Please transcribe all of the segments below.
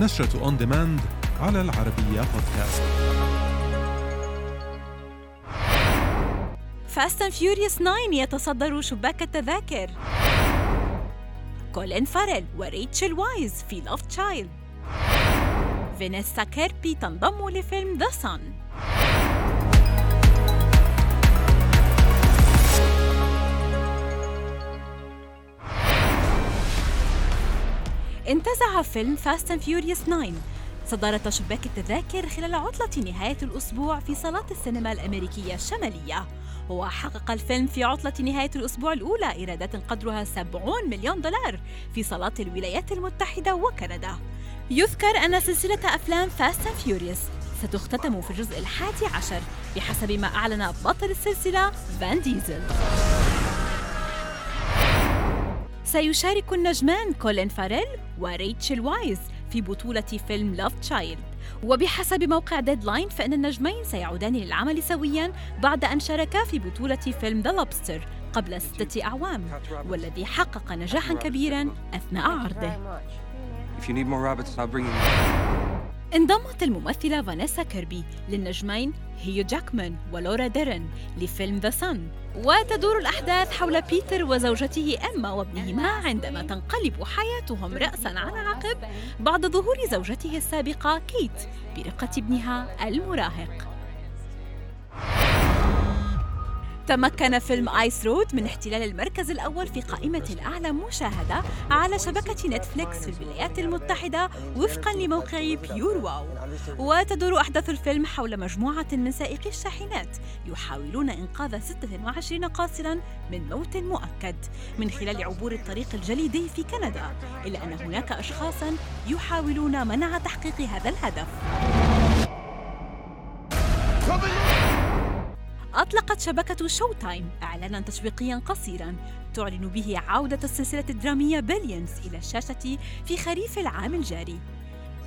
نشرة on demand على العربية بودكاست Fast and Furious 9 يتصدر شباك التذاكر. كولين فاريل وريتشل وايز في Love Child فينيسا كيربي تنضم لفيلم The Son انتزع فيلم Fast and Furious 9 صدارة شباك التذاكر خلال عطلة نهاية الأسبوع في صالات السينما الأمريكية الشمالية. وحقق الفيلم في عطلة نهاية الأسبوع الأولى إيرادات قدرها 70 مليون دولار في صالات الولايات المتحدة وكندا. يذكر أن سلسلة أفلام Fast and Furious ستختتم في الجزء الحادي عشر بحسب ما أعلن بطل السلسلة فان ديزل سيشارك النجمان كولين فاريل وريتشل وايز في بطولة فيلم Love Child وبحسب موقع Deadline فإن النجمين سيعودان للعمل سوياً بعد أن شاركا في بطولة فيلم The Lobster قبل ستة أعوام والذي حقق نجاحاً كبيراً أثناء عرضه If you need more rabbits, I'll bring you. انضمت الممثلة فانيسا كيربي للنجمين هيو جاكمان ولورا ديرن لفيلم The Son. وتدور الأحداث حول بيتر وزوجته إما وابنهما عندما تنقلب حياتهم رأسا على عقب بعد ظهور زوجته السابقة كيت برفقة ابنها المراهق. تمكن فيلم Ice Road من احتلال المركز الأول في قائمة الأعلى مشاهدة على شبكة نتفليكس في الولايات المتحدة وفقا لموقع PureWow وتدور أحداث الفيلم حول مجموعة من سائقي الشاحنات يحاولون إنقاذ 26 قاصرا من موت مؤكد من خلال عبور الطريق الجليدي في كندا إلا أن هناك أشخاصا يحاولون منع تحقيق هذا الهدف. أطلقت شبكة Showtime إعلانا تسويقيا قصيرا تعلن به عودة السلسلة الدرامية Billions إلى الشاشة في خريف العام الجاري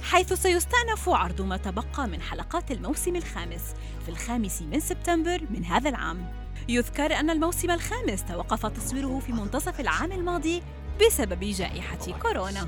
حيث سيستأنف عرض ما تبقى من حلقات الموسم الخامس في الخامس من سبتمبر من هذا العام. يذكر أن الموسم الخامس توقف تصويره في منتصف العام الماضي بسبب جائحة كورونا.